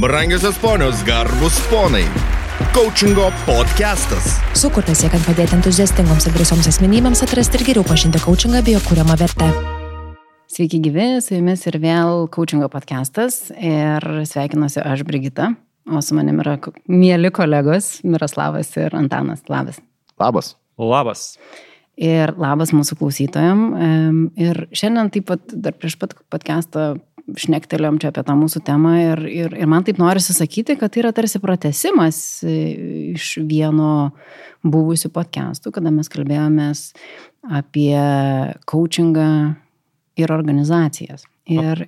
Brangiosios ponios, garbus ponai. Coachingo podcastas. Sukurtas siekiant padėti entuziastingoms ir drąsioms asmenybėms atrasti ir geriau pažinti coachingą bei jo kūriamą vertę. Sveiki gyvi, su jumis ir vėl coachingo podcastas ir sveikinuosi aš Brigita, o su manimi yra mėly kolegos Miroslavas ir Antanas. Labas. Labas. Labas. Ir labas mūsų klausytojam. Em, Ir šiandien taip pat dar prieš pat podcastą šnektelėm čia apie tą mūsų temą ir, ir, ir man taip norisi sakyti, kad tai yra tarsi pratesimas e, iš vieno buvusių podcastų, kada mes kalbėjomės apie coachingą ir organizacijas. Ir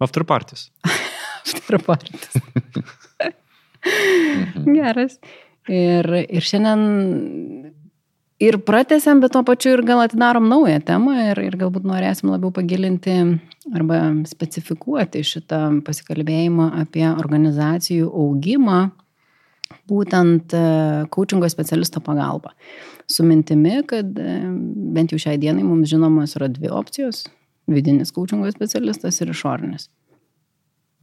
After parties. Trapartis. Geras. Ir, ir šiandien ir pratesiam, bet tuo pačiu ir gal atidarom naują temą ir, ir galbūt norėsim labiau pagilinti arba specifikuoti šitą pasikalbėjimą apie organizacijų augimą, būtent coachingo specialisto pagalba. Su mintimi, kad e, bent jau šiai dienai mums žinomos yra dvi opcijos - vidinis coachingo specialistas ir išorinis.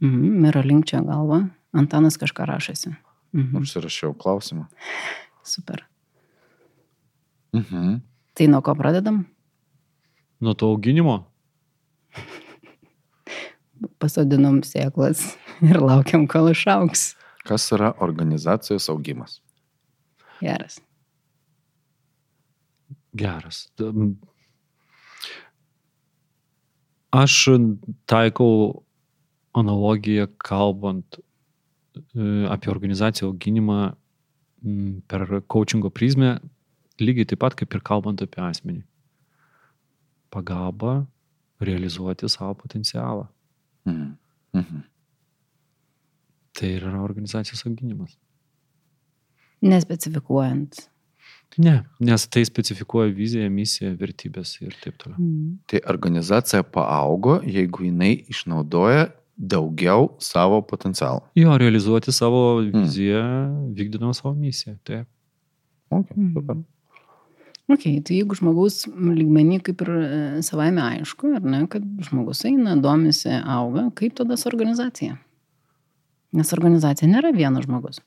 Mhm, Mira linkčia galva, Antanas kažką rašasi. Mhm, Užsirašiau klausimą. super. Mhm. Tai nuo ko pradedam? Nuo to auginimo. Pasodinom sėklas ir laukiam, kol išauks. Kas yra organizacijos augimas? Geras. Geras. Aš taikau analogiją kalbant e, apie organizacijų auginimą per coachingo prizmę, lygiai taip pat kaip ir kalbant apie asmenį. Pagalba realizuoti savo potencialą. Mhm. Mhm. Tai ir yra organizacijos auginimas. Nespecifikuojant. Ne, nes tai specifikuoja viziją, misiją, vertybės ir taip toliau. Mhm. Tai organizacija paaugo, jeigu jinai išnaudoja daugiau savo potencialo. Jo, realizuoti savo viziją, vykdydama savo misiją. Taip. Okay, Mhm. super. Ok, tai jeigu žmogaus lygmenį kaip ir e, savaime aišku, ar ne, kad žmogus eina, domisi, auga, kaip tada su organizacija? Nes organizacija nėra vienas žmogus.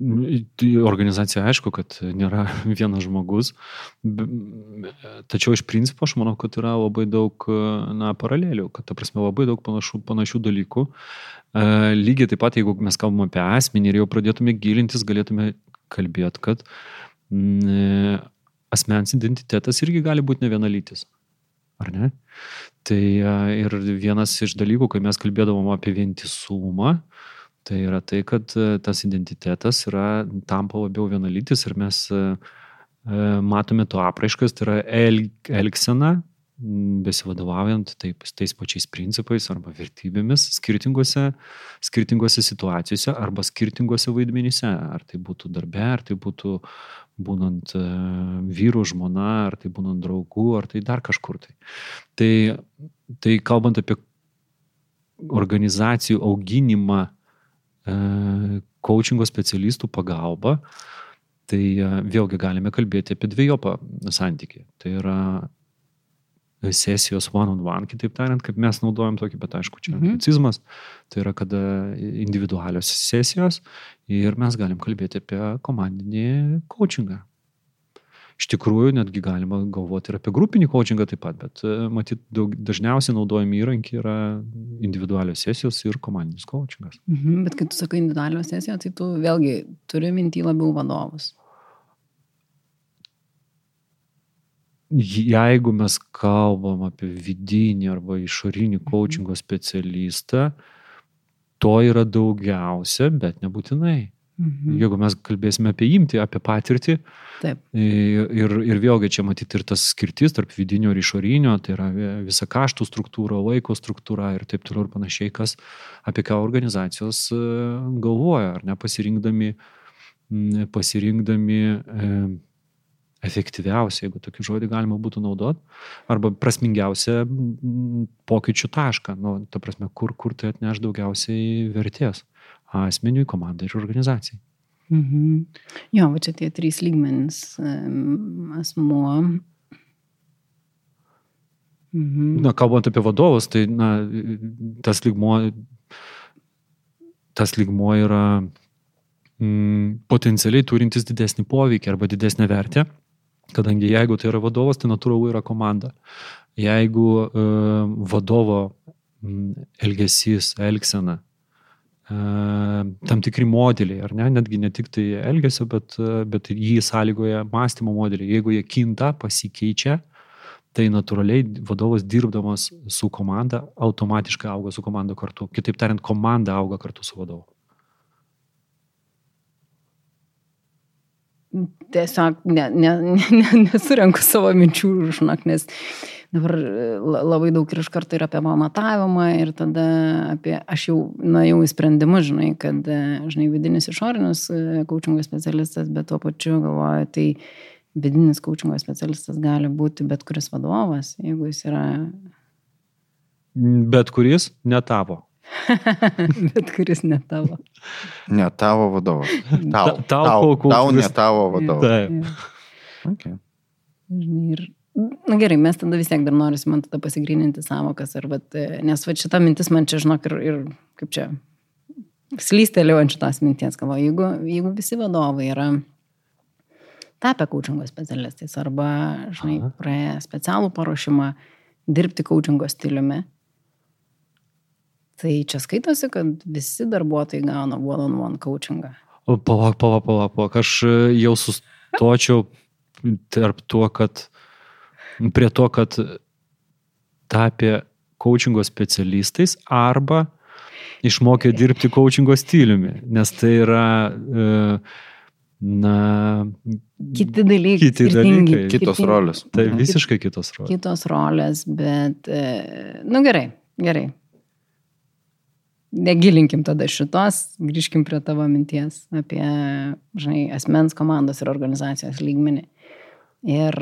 Tai organizacija aišku, kad nėra vienas žmogus, tačiau iš principo aš manau, kad yra labai daug na, paralelių, kad ta prasme labai daug panašių, panašių dalykų. E, Lygiai taip pat, jeigu mes kalbame apie asmenį ir jau pradėtume gilintis, galėtume kalbėti, kad mm, asmens identitetas irgi gali būti ne vienalytis. Ar ne? Tai e, ir vienas iš dalykų, kai mes kalbėdavom apie vientisumą, Tai yra tai, kad e, tas identitetas yra, tampa labiau vienalytis ir mes e, e, matome to apraiškas, tai yra el, elgsena, besivadovaujant taip, tais pačiais principais arba vertybėmis skirtingose, skirtingose situacijose arba skirtingose vaidmenyse. Ar tai būtų darbe, ar tai būtų būnant e, vyrų, žmona, ar tai būnant draugų, ar tai dar kažkur tai. Tai, tai kalbant apie organizacijų auginimą, coachingo specialistų pagalba, tai e, vėlgi galime kalbėti apie dviejopą santykį. Tai yra sesijos one-on-one, on one, kitaip tariant, kaip mes naudojam tokį, bet aišku, čia Mhm. anglicizmas, tai yra kada individualios sesijos ir mes galim kalbėti apie komandinį coachingą. Iš tikrųjų, netgi galima galvoti ir apie grupinį coachingą taip pat, bet e, matyt, daug, dažniausiai naudojami įrankiai yra individualios sesijos ir komandinis coachingas. Mhm, bet kai tu sakai individualios sesijos, tai tu vėlgi turi mintį labiau vadovus. Jeigu mes kalbam apie vidinį arba išorinį coachingo specialistą, to yra daugiausia, bet nebūtinai. Mhm. Jeigu mes kalbėsime apie imtį, apie patirtį, Taip. ir, ir, vėlgi čia matyti ir tas skirtis tarp vidinio ir išorinio, tai yra visa kaštų struktūra, laiko struktūra ir taip toliau ir panašiai, kas apie ką organizacijos e, galvoja, ar ne pasirinkdami, pasirinkdami e, efektyviausią, jeigu tokį žodį galima būtų naudoti, arba prasmingiausią m, pokyčių tašką, nu, ta prasme, kur, kur tai atneš daugiausiai vertės asmeniui, komandai ir organizacijai. Mhm. Jo, va čia tie trys lygmenys em, asmuo. Mhm. Na, kalbant apie vadovus, tai na, tas lygmuo tas lygmuo yra mm, potencialiai turintis didesnį poveikį arba didesnę vertę, kadangi jeigu tai yra vadovas, tai natūralu yra komanda. Jeigu e, vadovo elgesys, elgsena, e, tam tikri modeliai, ar ne, netgi ne tik tai elgesio, bet, e, bet jį sąlygoja mąstymo modeliai, jeigu jie kinta, pasikeičia, tai natūraliai vadovas dirbdamas su komanda automatiškai auga su komanda kartu. Kitaip tariant, komanda auga kartu su vadovu. Tiesiog ne, ne, ne, nesurenku savo minčių žinok, nes dabar labai daug ir iš karto ir apie pamatavimą ir tada apie, aš jau nuėjau į sprendimus, žinai, kad, žinai, vidinis išorinis kočingo specialistas, bet tuo pačiu galvoju, tai vidinis kočingo specialistas gali būti bet kuris vadovas, jeigu jis yra. Bet kuris netavo. Bet kuris ne tavo. Ne tavo vadovas. Tau, Tau, tau, tau, tau ne tavo vadovas. Taip. Okay. Žinai, ir, na gerai, mes tada vis tiek dar norisi man tada pasigryninti savokas, vat, nes va šita mintis man čia, žinok, ir, ir kaip čia, slystelėjau ant šitos minties, galvoju, jeigu, jeigu visi vadovai yra tapę kočingo specialistais arba, žinai, praėję specialų paruošimą dirbti kočingo stiliumi, Tai čia skaitosi, kad visi darbuotojai gauna one-on-one -on -one coachingą. Palauk, palauk, palauk, palauk. Aš e, jau sustočiau tarp tuo, kad prie to, kad tapė coachingo specialistais arba išmokė dirbti coachingo stiliumi, nes tai yra, e, na, kiti dalykai. Kiti dalykai. Kitos skirtingi. rolės. tai visiškai kitos rolės. Kitos rolės, bet, e, nu gerai, gerai. Negilinkim tada šitos, grįžkim prie tavo minties apie, žinai, asmens komandos ir organizacijos lygmenį. Ir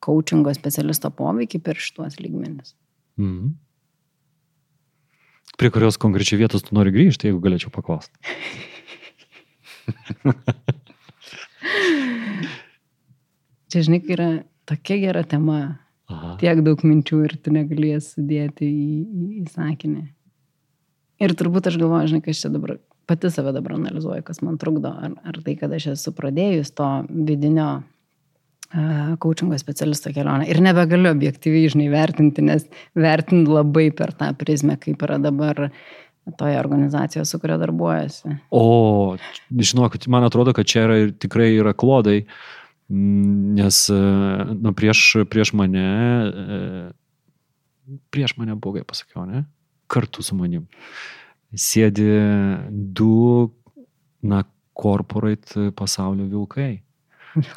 coachingo specialisto poveikį per šitos lygmenis. Mhm. Prie kurios konkrečiai vietos tu nori grįžti, jeigu galėčiau paklausti. Čia, žinai, yra tokia gera tema, Aha. tiek daug minčių ir tu negalės sudėti į, į, į sakinį. Ir turbūt aš galvoju, žinai, kas čia dabar, pati save dabar analizuoju, kas man trukdo. Ar, ar tai, kad aš esu pradėjus to vidinio coachingo specialisto kelionę. Ir nebegaliu objektyviai, žinai, vertinti, nes vertinu labai per tą prizmę, kaip yra dabar toje organizacijoje, su kuria darbuojasi. O, žinok, man atrodo, kad čia yra ir tikrai yra klodai, nes e, nu, prieš, prieš mane, e, prieš mane blogai pasakiau, ne? Kartu su manim. Sėdi du, na, corporate pasaulio vilkai.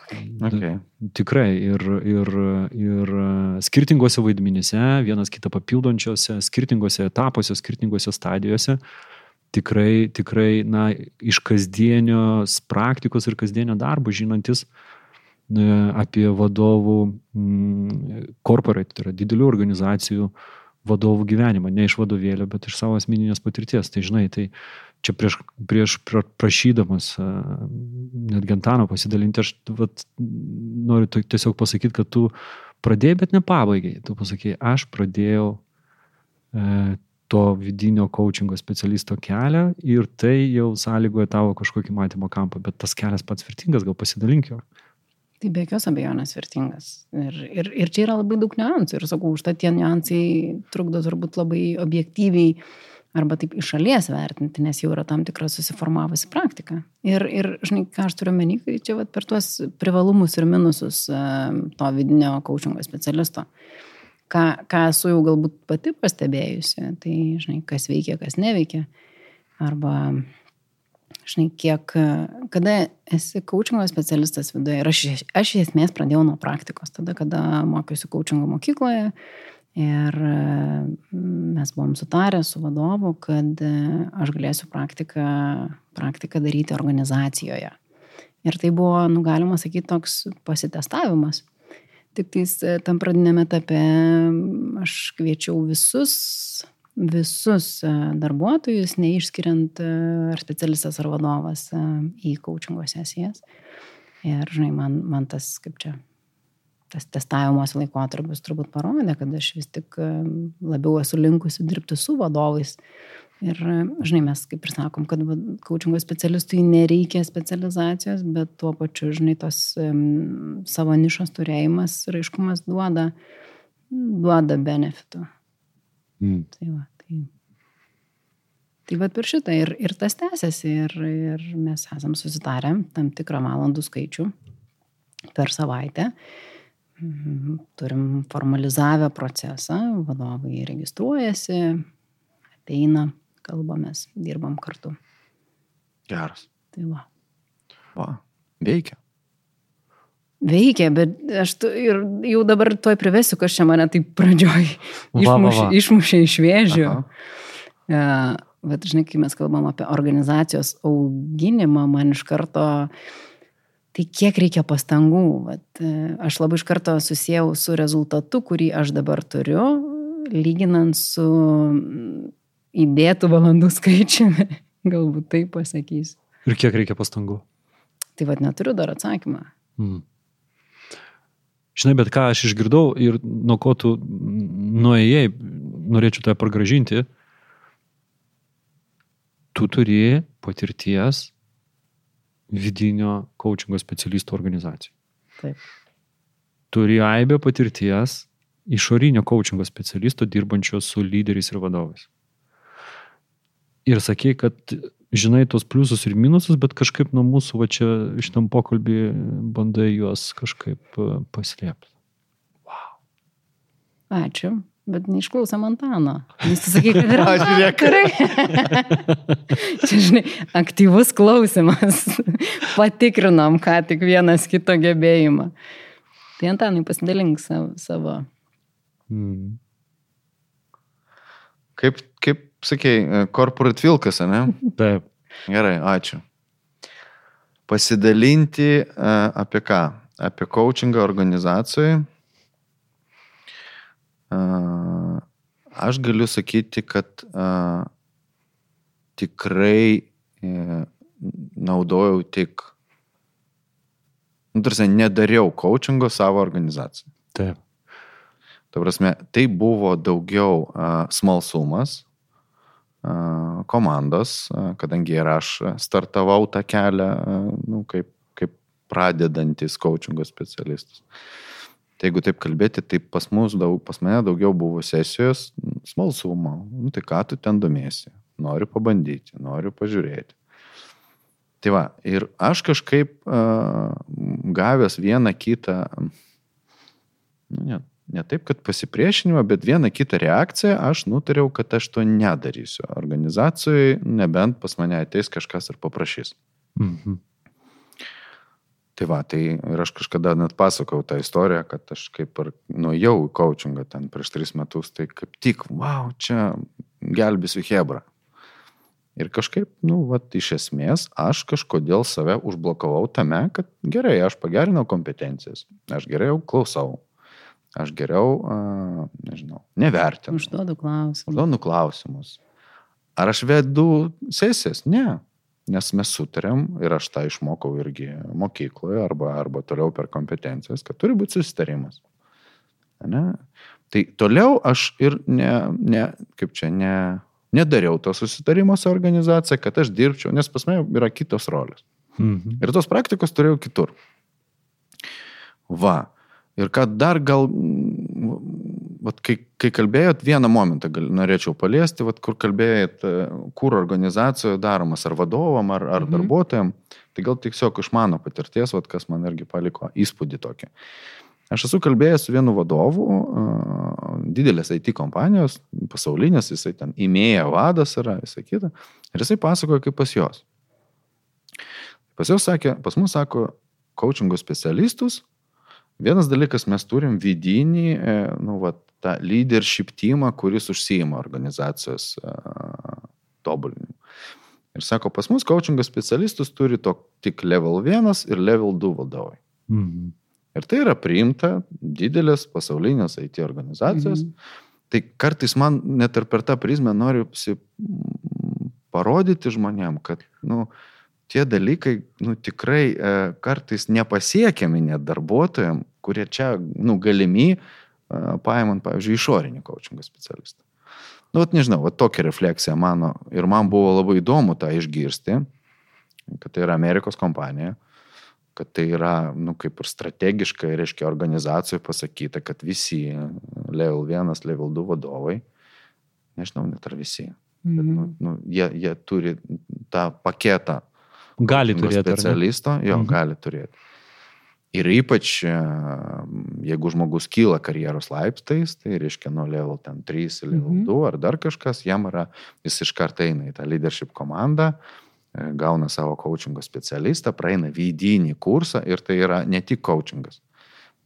Okay. Tikrai ir, ir, ir skirtingose vaidmenyse, vienas kitą papildončiose, skirtingose etapuose, skirtingose stadijose, tikrai, tikrai, na, iš kasdienios praktikos ir kasdienio darbo žinantis e, apie vadovų, mm, corporate, tai yra didelių organizacijų vadovų gyvenimą, ne iš vadovėlio, bet iš savo asmeninės patirties. Tai žinai, tai čia prieš, prieš prašydamas net Gentano pasidalinti, aš vat, noriu tiesiog pasakyti, kad tu pradėjai, bet ne pabaigai. Tu pasakai, aš pradėjau e, to vidinio coachingo specialisto kelią ir tai jau sąlygoja tavo kažkokį matymo kampą, bet tas kelias pats vertingas, gal pasidalink jo. Tai be jokios abejonės vertingas. Ir, ir, ir čia yra labai daug niuansų. Ir sakau, užtat tie niuansai trukdo turbūt labai objektyviai arba taip iš šalies vertinti, nes jau yra tam tikra susiformavusi praktika. Ir, ir žinai, ką aš turiu menį, kai čia vat, per tuos privalumus ir minususus to vidinio coachingo specialisto, ką, ką esu jau galbūt pati pastebėjusi, tai žinai, kas veikia, kas neveikia. Arba žinai, kiek, kada esi coachingo specialistas viduje. Ir aš, aš iš esmės pradėjau nuo praktikos, tada, kada mokiausi coachingo mokykloje. Ir mes buvom sutarę su vadovu, kad aš galėsiu praktiką, praktiką daryti organizacijoje. Ir tai buvo, nu, galima sakyti, toks pasitestavimas. Tik tais tam pradinėme etape aš kviečiau visus visus darbuotojus, neišskiriant ar specialistas ar vadovas į coachingo sesijas. Ir, žinai, man, man tas, kaip čia, tas testavimas laikotarpis turbūt parodė, kad aš vis tik labiau esu linkusi dirbti su vadovais, Ir, žinai, mes kaip ir sakom, kad kočingo specialistui nereikia specializacijos, bet tuo pačiu, žinai, tos um, savo nišos turėjimas ir aiškumas duoda, duoda benefitų. Mm. Tai va, tai. Tai va per šitą ir, ir tas tęsiasi ir, ir mes esam susitarę tam tikrą valandų skaičių per savaitę. Mhm, turim formalizavę procesą, vadovai registruojasi, ateina, kalbamės, dirbam kartu. Geras. Tai va. Va, veikia. Veikia, bet aš tu, ir jau dabar tuoj privesiu, kas čia mane taip pradžioj va. išmušė iš vėžių. Uh, bet žinai, kai mes kalbam apie organizacijos auginimą, man iš karto, tai kiek reikia pastangų. Vat, uh, aš labai iš karto susijau su rezultatu, kurį aš dabar turiu, lyginant su įdėtų valandų skaičiumi, galbūt taip pasakysiu. Ir kiek reikia pastangų? Tai vad neturiu dar atsakymą. Mm. Žinai, bet ką aš išgirdau ir nuo ko tu nuėjai, norėčiau tave pragražinti, tu turi patirties vidinio coachingo specialistų organizacijų. Taip. Turi aibę patirties išorinio coachingo specialisto dirbančio su lyderiais ir vadovais ir sakei, kad žinai tos pliusus ir minusus, bet kažkaip nuo mūsų va čia šitam pokalbį bandai juos kažkaip e, paslėpti. Wow. Ačiū. Bet neišklausėm Antano. Jis sakai, kad yra. Aš žiūrėk. Čia, žinai, aktyvus klausimas. Patikrinom, ką tik vienas kito gebėjimą. Tai Antanai pasidalink savo. savo. Mm. Kaip, kaip sakėjai, corporate vilkas, ne? Taip. Gerai, ačiū. Pasidalinti uh, apie ką? Apie coachingą organizacijai. Uh, aš galiu sakyti, kad uh, tikrai naudojau tik, nu, tarsi, nedariau coachingo savo organizacijai. Taip. Ta prasme, tai buvo daugiau uh, smalsumas, komandos, kadangi ir aš startavau tą kelią, nu, kaip, kaip pradedantis coachingo specialistas. Tai jeigu taip kalbėti, tai pas, daug, pas mane daugiau buvo sesijos smalsumo. Nu, tai ką tu ten domiesi? Noriu pabandyti, noriu pažiūrėti. Tai va, ir aš kažkaip uh, gavęs vieną kitą, nu, net ne taip, kad pasipriešinimą, bet vieną kitą reakciją aš nutariau, kad aš to nedarysiu. Organizacijai nebent pas mane ateis kažkas ir paprašys. Mhm. Tai va, tai ir aš kažkada net pasakau tą istoriją, kad aš kaip ir nuėjau į coachingą ten prieš tris metus, tai kaip tik, wow, čia gelbėsiu Hebrą. Ir kažkaip, nu, va, iš esmės, aš kažkodėl save užblokavau tame, kad gerai, aš pagerinau kompetencijas, aš geriau klausau, Aš geriau, nežinau, nevertinu. Užduodu klausimus. Užduodu klausimus. Ar aš vedu sesijas? Ne. Nes mes sutarėm ir aš tą išmokau irgi mokykloje arba, arba toliau per kompetencijas, kad turi būti susitarimas. Ne? Tai toliau aš ir ne, ne kaip čia, ne, nedariau to susitarimo su organizacija, kad aš dirbčiau, nes pas mane yra kitos rolės. Mhm. Ir tos praktikos turėjau kitur. Va. Ir kad dar gal, vat, kai, kai kalbėjot, vieną momentą gal, norėčiau paliesti, vat, kur kalbėjot, e, kur organizacijoje daromas, ar vadovam, ar, ar mhm. darbuotojam, tai gal tiesiog iš mano patirties, vat, kas man irgi paliko įspūdį tokį. Aš esu kalbėjęs su vienu vadovu, didelės IT kompanijos, pasaulinės, jisai ten įmėja vadas yra, visą kitą, ir jisai pasakoja, kaip pas juos. Pas juos sakė, pas mus sako, coachingo specialistus Vienas dalykas, mes turim vidinį, e, nu, va, tą leadership teamą, kuris užsijima organizacijos uh, tobulinimu. Ir sako, pas mus coachingo specialistus turi to tik level 1 ir level 2 vadovai. Mhm. Ir tai yra priimta didelės pasaulinės IT organizacijos. Mhm. Tai kartais man net ir per tą prizmę noriu parodyti žmonėm, kad, nu, uh, tie dalykai nu, tikrai e, kartais nepasiekiami net darbuotojams, kurie čia nu, galimi, e, paimant, pavyzdžiui, išorinį coachingo specialistą. Nu, vat nežinau, vat tokia refleksija mano ir man buvo labai įdomu tą išgirsti, kad tai yra Amerikos kompanija, kad tai yra, nu, kaip ir strategiškai, reiškia, organizacijoje pasakyta, kad visi level 1, level 2 vadovai, nežinau, net ar visi, bet, nu, nu, jie, jie turi tą paketą Gali turėti. specialisto, jo, Mhm. gali turėti. Ir ypač, e, jeigu žmogus kyla karjeros laiptais, tai reiškia nuo level ten 3, level Mhm. 2 ar dar kažkas, jam yra, jis iš karto eina į tą leadership komandą, e, gauna savo coachingo specialistą, praeina vidinį kursą ir tai yra ne tik coachingas.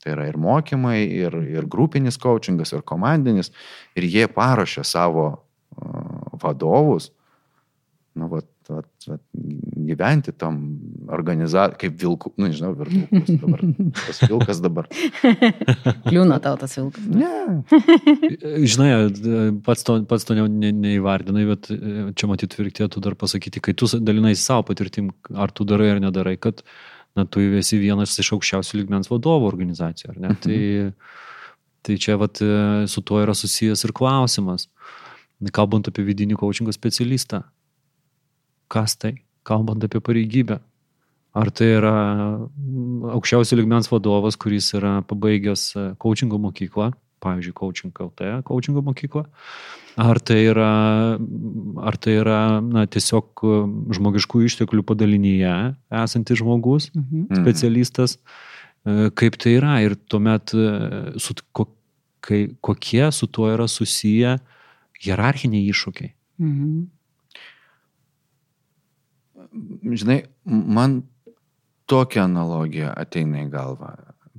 Tai yra ir mokymai, ir, ir grupinis coachingas, ir komandinis. Ir jie paruošia savo uh, vadovus, nu, vat, vat, vat, gyventi tam organizacijai, kaip vilkų, nu, nežinau, vilkus dabar. Tas vilkas dabar. Kliūna tau tas vilkas. Ne. Žinai, pats to, pats to ne, ne, neįvardinai, bet e, čia matyt vertėtų dar pasakyti, kai tu dalinai savo patirtim, ar tu darai ar nedarai, kad na, tu esi vienas iš aukščiausių lygmens vadovų organizacijų, ar ne? Tai, tai čia vat, e, su tuo yra susijęs ir klausimas. Kalbant apie vidinį coachingo specialistą, kas tai, kalbant apie pareigybę. Ar tai yra mm, aukščiausio lygmens vadovas, kuris yra pabaigęs e, coachingo mokyklą, pavyzdžiui, coaching LT, coachingo mokyklą, ar tai yra, ar tai yra na, tiesiog e, žmogiškų išteklių padalinyje esantis žmogus, Mhm. Mhm. specialistas, e, kaip tai yra ir tuomet su, ko, kai, kokie su tuo yra susiję hierarchiniai iššūkiai. Mhm. Žinai, man tokia analogija ateina į galvą.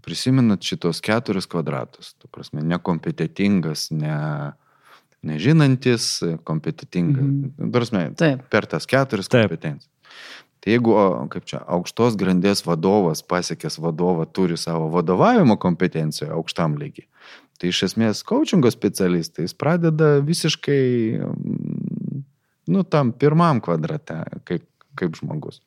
Prisimenat šitos keturis kvadratus, tu prasme, nekompetitingas, ne, nežinantis, kompetitingas. Mhm. Mhm. Prasme, Taip. per tas keturis kompetencijas. Tai jeigu, kaip čia, aukštos grandies vadovas, pasiekęs vadovą, turi savo vadovavimo kompetenciją aukštam lygiai, tai iš esmės coachingo specialistai pradeda visiškai, mm, nu, tam pirmam kvadrate, kaip, kaip žmogus.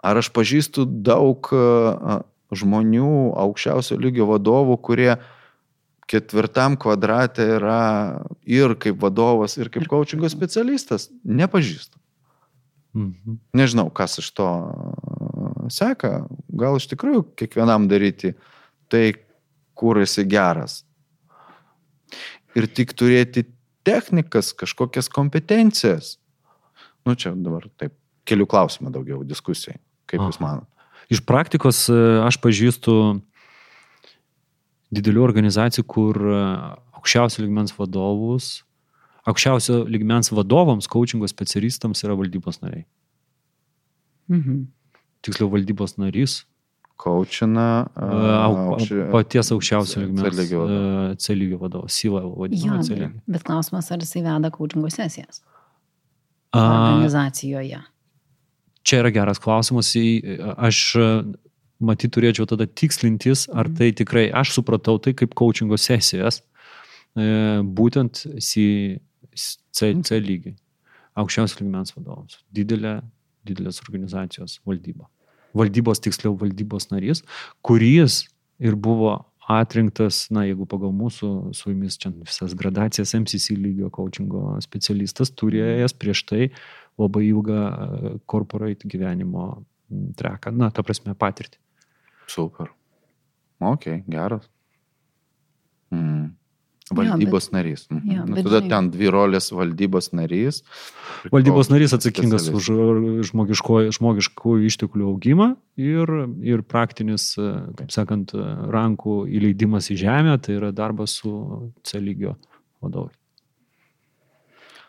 Ar aš pažįstu daug a, žmonių, aukščiausio lygio vadovų, kurie ketvirtam kvadrate yra ir kaip vadovas, ir kaip coachingo specialistas? Nepažįstu. Mhm. Nežinau, kas iš to a, seka. Gal iš tikrųjų kiekvienam daryti tai, kur esi geras. Ir tik turėti technikas, kažkokias kompetencijas. Nu čia dabar taip, kelių klausimų daugiau diskusijai. Kaip Jūs Aha. manote? Iš praktikos e, aš pažįstu didelių organizacijų, kur e, aukščiausio lygmens vadovus, aukščiausio lygmens vadovams, coachingo specialistams yra valdybos nariai. Mhm. Tiksliau, valdybos narys, Kočina. e, au- paties aukščiausio lygmens C lygio vadovas. vadovas, C-level. C bet, klausimas, ar jisai veda coachingo sesijas A, organizacijoje. Čia yra geras klausimas. Aš e, matyt turėčiau tada tikslintis, ar tai tikrai, aš supratau tai kaip coachingo sesijas, e, būtent C, C, C lygiai. Aukščiausio lygmens vadovams. Didelė, didelės organizacijos valdyba. Valdybos, tiksliau, valdybos narys, kuris ir buvo atrinktas, na, jeigu pagal mūsų su jumis čia visas gradacijas MCC lygio coachingo specialistas, turėjęs prieš tai labai ilgą e, corporate gyvenimo treką, na, ta prasme, patirtį. Super. Ok, geras. Mm. Jo, Valdybos narys. Mhm. jo, nu, bet tada žinai- ten dvi rolės valdybos narys. Valdybos narys atsakingas už specialistas. žmogiško, žmogiškų išteklių augimą ir, ir praktinis, e, kaip sakant, e, rankų įleidimas į žemę, tai yra darbas su C lygio vadovai.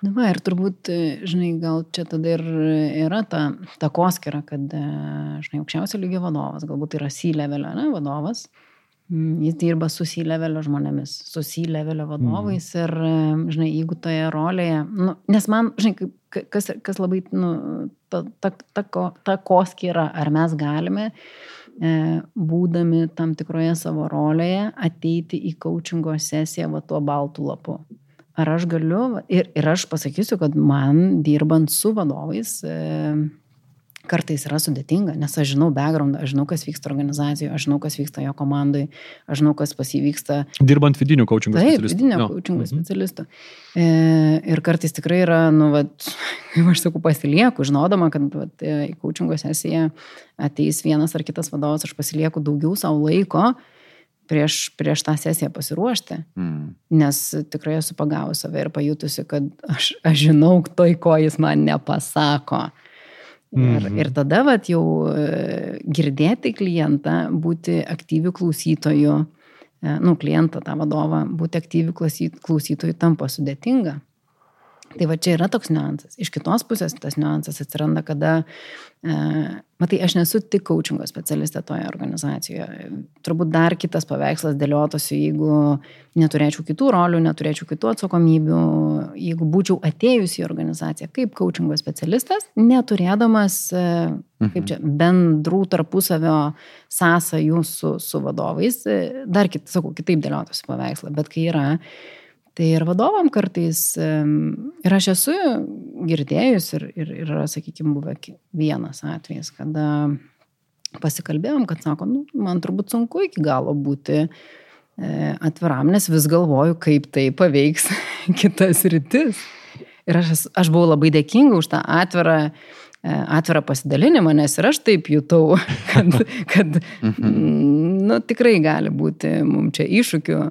Na, va, ir turbūt, e, žinai, gal čia tada ir yra ta, ta koskira, kad, e, žinai, aukščiausio lygio vadovas, galbūt yra C-levelio, ne, vadovas. Mm, Jis dirba su C-levelio žmonėmis, su C-levelio vadovais ir, e, žinai, jeigu toje rolėje, nu, nes man, žinai, kas, kas labai, nu, ta, ta, ta, ko- ta koskira, ar mes galime, būdami tam tikroje savo rolėje, ateiti į coachingo sesiją va tuo baltų lapu. Ar aš galiu, ir, ir aš pasakysiu, kad man dirbant su vadovais, e, kartais yra sudėtinga, nes aš žinau background, aš žinau, kas vyksta organizacijoje, aš žinau, kas vyksta jo komandai, aš žinau, kas pas jį vyksta. Dirbant vidinių coaching Taip, specialistų. vidinio Jo. coaching Mhm. specialistų. E, ir kartais tikrai yra, nu, vat, kaip aš sakau, pasilieku, žinodama, kad vat, e, į coachingo sesiją ateis vienas ar kitas vadovas, aš pasilieku daugiau savo laiko prieš, prieš tą sesiją pasiruošti. Mm. Nes tikrai esu pagavus save ir pajutusi, kad aš, aš žinau toj, ko jis man nepasako. Ir, Mhm. ir tada vat, jau e, girdėti klientą, būti aktyvių klausytojų, e, nu, klientą, tą vadovą, būti aktyvių klausy- klausytojų tampa sudėtinga. Tai va čia yra toks niuansas. Iš kitos pusės tas niuansas atsiranda, kada, e, matai, aš nesu tik coachingo specialistė toje organizacijoje. Turbūt dar kitas paveikslas dėliotųsi, jeigu neturėčiau kitų rolių, neturėčiau kitų atsakomybių, jeigu būčiau atėjusi į organizaciją kaip coachingo specialistas, neturėdamas, e, kaip čia, bendrų tarpusavio sąsajų su, su vadovais, e, dar kit, sakau, kitaip dėliotųsi paveikslą, bet kai yra, Tai ir vadovam kartais, ir aš esu girdėjus ir, ir, ir yra, sakykime, buvę vienas atvejis, kada pasikalbėjom, kad sako, nu, man turbūt sunku iki galo būti e, atviram, nes vis galvoju, kaip tai paveiks kitas rytis. Ir aš, aš buvau labai dėkinga už tą atvirą, e, atvirą pasidalinimą, nes ir aš taip jutau, kad, kad nu, tikrai gali būti mums čia iššūkių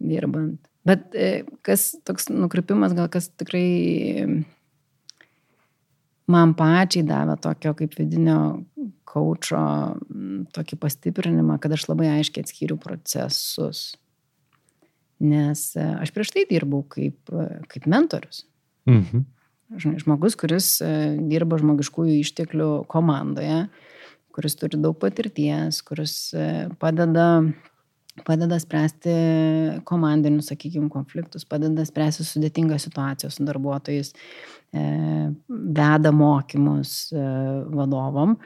dirbant. Bet e, kas toks nukrypimas, gal kas tikrai man pačiai davė tokio kaip vidinio kočio tokį pastiprinimą, kad aš labai aiškiai atskiriu procesus. Nes e, aš prieš tai dirbau kaip, e, kaip mentorius. Mhm. Žinai, žmogus, kuris dirba žmogiškųjų išteklių komandoje, kuris turi daug patirties, kuris padeda, padeda spręsti komandinius, sakykime, konfliktus, padeda spręsti sudėtingas situacijas su darbuotojais, e, veda mokymus e, vadovom.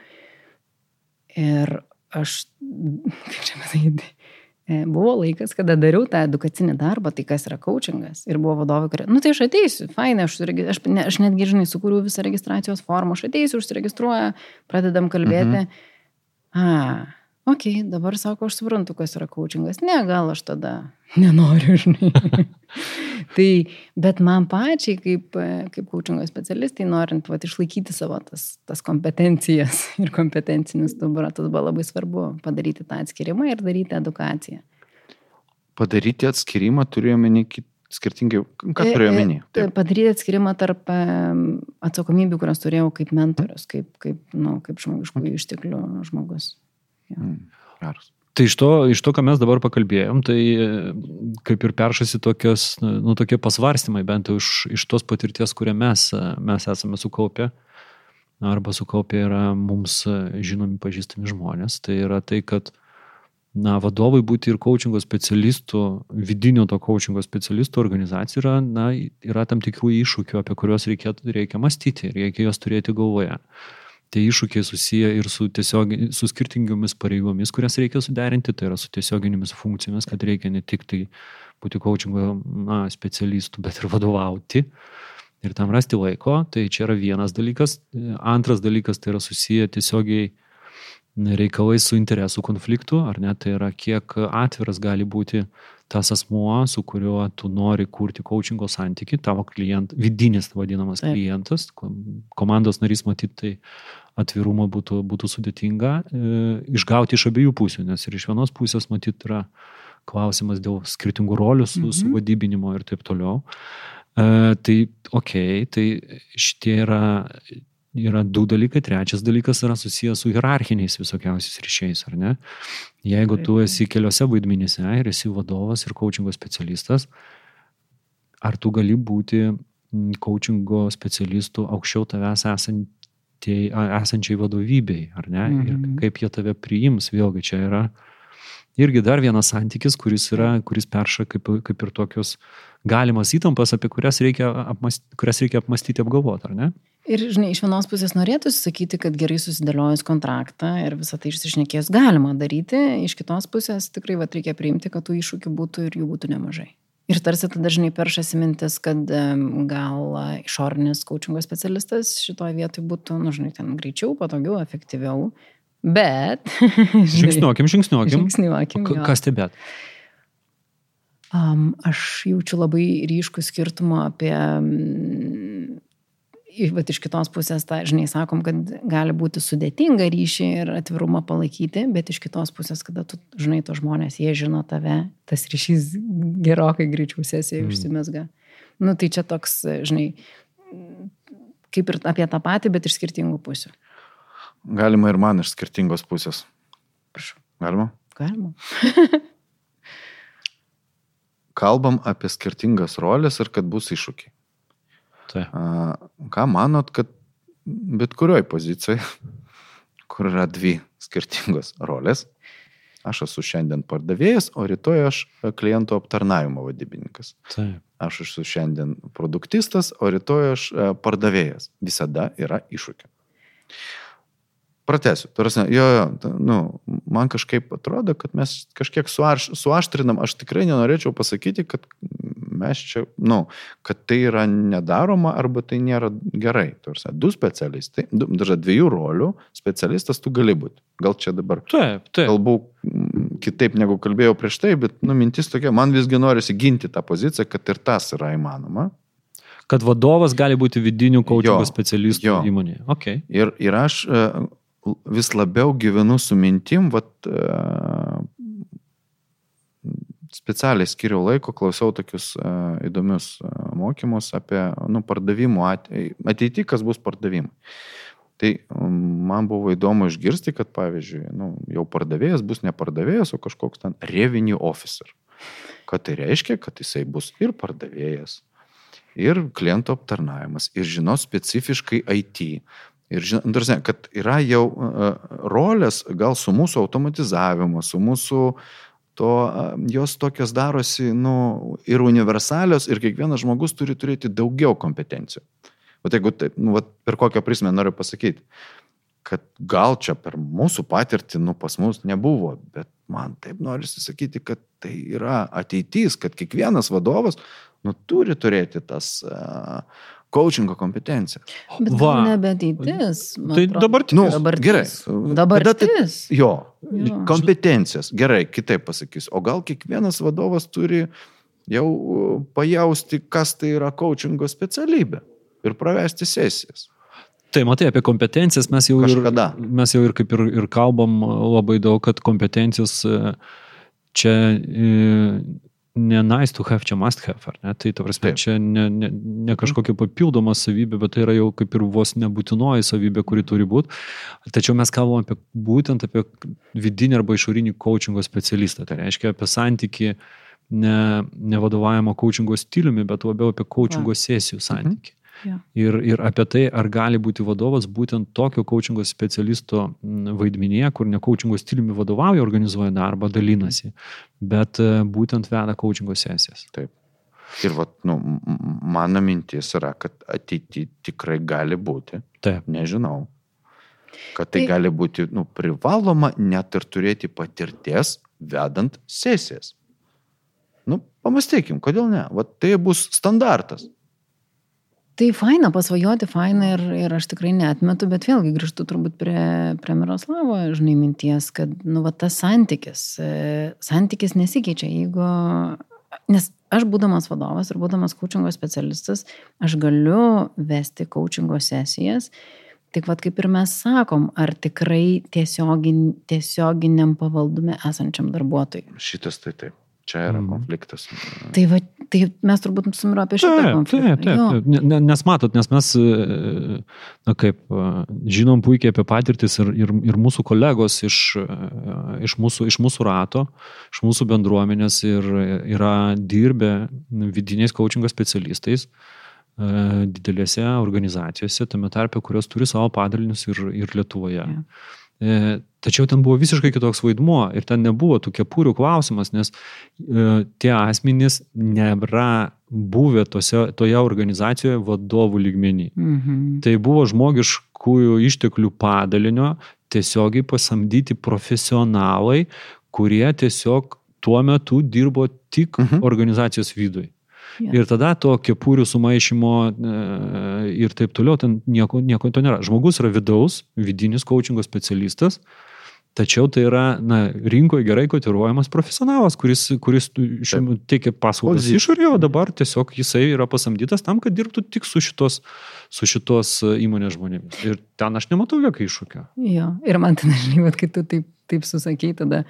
Ir aš, kaip čia pasakyti, e, buvo laikas, kada dariau tą edukacinį darbą, tai kas yra coachingas. Ir buvo vadovai, kurie, nu tai aš ateisiu, fainai, aš, aš, ne, aš netgi, žinai, sukūriau visą registracijos formą, aš ateisiu, užsiregistruoju, pradedam kalbėti. Mhm. A, ok, dabar sako, aš suprantu, kas yra coachingas. Ne, gal aš tada nenoriu, žinai. tai, bet man pačiai, kaip, kaip coachingo specialistai, norint vat, išlaikyti savo tas, tas kompetencijas ir kompetencinis stuburą, tas buvo labai svarbu padaryti tą atskirimą ir daryti edukaciją. Padaryti atskirimą turiu omeny kit- skirtingai. Ką E, turiu e, omeny? e, Padaryti atskirimą tarp atsakomybių, kurias turėjau kaip mentorius, kaip, kaip, nu, kaip žmogiškųjų išteklių žmogus. Mm, geras. Tai iš to, iš to, ką mes dabar pakalbėjom, tai e, kaip ir peršasi tokios, nu, tokie pasvarstymai, bent jau iš, iš tos patirties, kurią mes, e, mes esame sukaupę, arba sukaupę yra mums e, žinomi pažįstami žmonės, tai yra tai, kad na, vadovai būti ir coachingo specialistų, vidinio to coachingo specialistų organizacijų yra, na, yra tam tikrų iššūkių, apie kuriuos reikia, reikia mąstyti ir reikia juos turėti galvoje tie iššūkiai susiję ir su, tiesiog, su skirtingomis pareigomis, kurias reikia suderinti, tai yra su tiesioginėmis funkcijomis, kad reikia ne tik tai būti coachingo na, specialistų, bet ir vadovauti. Ir tam rasti laiko, tai čia yra vienas dalykas. Antras dalykas tai yra susiję tiesiogiai reikalai su interesų konfliktu, ar ne, tai yra kiek atviras gali būti tas asmuo, su kuriuo tu nori kurti coachingo santyki, tavo klient, vidinis vadinamas Taip. klientas, kom- komandos narys matyti, tai atvirumo būtų, būtų sudėtinga e, išgauti iš abiejų pusių, nes ir iš vienos pusės matyti yra klausimas dėl skirtingų rolių su, mhm. su vadybinimo ir taip toliau. E, tai ok, tai šitie yra, yra du dalykai. Trečias dalykas yra susijęs su hierarchiniais visokiausiais ryšiais, ar ne? Jeigu tu esi keliose vaidmenyse ir esi vadovas ir coachingo specialistas, ar tu gali būti mm, coachingo specialistų aukščiau tavęs esančiai, esančiai vadovybei, ar ne? Mhm. Ir kaip jie tave priims, vėlgi čia yra irgi dar vienas santykis, kuris, yra, kuris perša kaip, kaip ir tokios galimas įtampas, apie kurias reikia, apmast, kurias reikia apmastyti, apgalvoti, ar ne? Ir, žinai, iš vienos pusės norėtųsi sakyti, kad gerai susidėliojus kontraktą ir visą tai išsišnekėjus galima daryti, iš kitos pusės tikrai vat, reikia priimti, kad tų iššūkių būtų ir jų būtų nemažai. Ir tarsi tada dažnai peršasi mintis, kad gal išorinis coachingo specialistas šitoje vietoje būtų, nu, žinai, ten greičiau, patogiau, efektyviau. Bet. Žingsniuokim, žingsniuokim. Žingsniuokim. Jo. Ką stebėt? Um, aš jaučiu labai ryškų skirtumą apie, mm, i- vat iš kitos pusės, tą, žinai, sakom, kad gali būti sudėtinga ryšį ir atvirumą palaikyti, bet iš kitos pusės, kada tu, žinai, to žmonės, jie žino tave, tas ryšys gerokai greičiau sesijai Mm. mm. užsimesga. Nu, tai čia toks, žinai, kaip ir apie tą patį, bet iš skirtingų pusių. Galima ir man iš skirtingos pusės. Prašau. Galima? Galima. Kalbam apie skirtingas rolės ir kad bus iššūkiai. Tai. A, Ką manot, kad bet kurioj pozicijai, kur yra dvi skirtingos rolės, aš esu šiandien pardavėjas, o rytoj aš klientų aptarnavimo vadybininkas. Taip. Aš esu šiandien produktistas, o rytoj aš e, pardavėjas. Visada yra iššūkių. Pratesiu. Tarsi, jo, jo, nu, man kažkaip atrodo, kad mes kažkiek suaš, suaštrinam. Aš tikrai nenorėčiau pasakyti, kad mes čia, nu, kad tai yra nedaroma arba tai nėra gerai. Tarsi, du specialistai, du, dažnai dviejų rolių specialistas tu gali būti. Gal čia dabar Taip, taip. kalbu mm, kitaip negu kalbėjau prieš tai, bet nu, mintis tokia, man visgi norisi ginti tą poziciją, kad ir tas yra įmanoma. Kad vadovas gali būti vidinių Jo, specialistų jo. įmonėje. Okay. Ir, ir aš e, vis labiau gyvenu su mintim, vat, e, specialiai skiriau laiko, klausiau tokius e, įdomius e, mokymus apie nu, pardavimų ateitį, kas bus pardavimai. Tai man buvo įdomu išgirsti, kad pavyzdžiui, nu, jau pardavėjas bus ne pardavėjas, o kažkoks ten revenue officer. Ką tai reiškia, kad jisai bus ir pardavėjas, ir klientų aptarnavimas, ir žinos specifiškai IT. Ir žinot, kad yra jau uh, rolės gal su mūsų automatizavimu, su mūsų to, jos tokios darosi, nu, ir universalios, ir kiekvienas žmogus turi turėti daugiau kompetencijų. O jeigu taip, nu, vat, per kokią prismę noriu pasakyti, kad gal čia per mūsų patirtį, nu, pas mus nebuvo, bet man taip norisi sakyti, kad tai yra ateitis, kad kiekvienas vadovas, nu, turi turėti tas uh, coachingo kompetenciją. Bet Va. gal nebe ateitis. man Tai dabartis. Nu, Dabartis. gerai. Dabartis. Jo, Jo. kompetencijas. Gerai, kitaip pasakysiu. O gal kiekvienas vadovas turi jau pajausti, kas tai yra coachingo specialybė ir pravesti sesijas. Tai matai, apie kompetencijas mes jau, Kažkada. ir, mes jau ir kaip ir, ir kalbam labai daug, kad kompetencijos e, čia e, ne nice to have, čia must have, ar ne? Tai, ta prasme, Taip. čia ne, ne, ne kažkokia papildoma savybė, bet tai yra jau kaip ir vos nebūtinoji savybė, kuri turi būti. Tačiau mes kalbam apie būtent apie vidinį arba išorinį coachingo specialistą. Tai reiškia apie santyki ne, ne vadovavimo coachingo stiliumi, bet labiau apie coachingo sesijų santyki. Jo. Ir, ir apie tai, ar gali būti vadovas būtent tokio coachingo specialisto vaidmenyje, kur ne coachingo stiliumi vadovauja, organizuoja darbą, dalinasi, bet e, būtent veda coachingo sesijas. Ir vat, nu, mano mintis yra, kad ateityje tikrai gali būti, Taip. nežinau, kad tai Tai- gali būti nu, privaloma net ir turėti patirties vedant sesijas. Nu, pamastykim, kodėl ne? Vat tai bus standartas. Tai faina pasvajoti, faina ir, ir aš tikrai netmetu, bet vėlgi grįžtu turbūt prie, prie Miroslavo, žinai, minties, kad, nu, va, tas santykis, e, santykis nesikeičia, jeigu, nes aš būdamas vadovas ir būdamas coachingo specialistas, aš galiu vesti coachingo sesijas, tik vad kaip ir mes sakom, ar tikrai tiesiogin, tiesioginiam pavaldume esančiam darbuotojui. Šitas tai taip. Čia yra Mhm. konfliktas. Tai, va, tai mes turbūt sumiro apie šitą Taip, konfliktą. taip, taip. Jo. taip. Ne- ne- Nes matot, nes mes, e, na kaip, e, žinom puikiai apie patirtis ir, ir, ir mūsų kolegos iš, e, iš, mūsų, iš mūsų rato, iš mūsų bendruomenės ir yra dirbę vidiniais coachingo specialistais didelėse organizacijose, tame tarpe, kurios turi savo padalinius ir, ir Lietuvoje. Jo. Tačiau ten buvo visiškai kitoks vaidmuo ir ten nebuvo tų kepurių klausimas, nes e, tie asmenys nėra buvę tose, toje organizacijoje vadovų lygmenį. Mhm. Tai buvo žmogiškųjų išteklių padalinio tiesiogiai pasamdyti profesionalai, kurie tiesiog tuo metu dirbo tik Mhm. organizacijos vidui. Jo. Ir tada to kepurių sumaišymo e, ir taip toliau, ten nieko, nieko to nėra. Žmogus yra vidaus, vidinis coachingo specialistas, tačiau tai yra na, rinkoje gerai kotiruojamas profesionalas, kuris, kuris šiuo teikia paslaugas išorėje, o dabar tiesiog jisai yra pasamdytas tam, kad dirbtų tik su šitos, su šitos e, įmonės žmonėmis. Ir ten aš nematau jokio iššūkio. Jo, ir man ten, žinai, vat, kai tu taip, taip susakei, tada,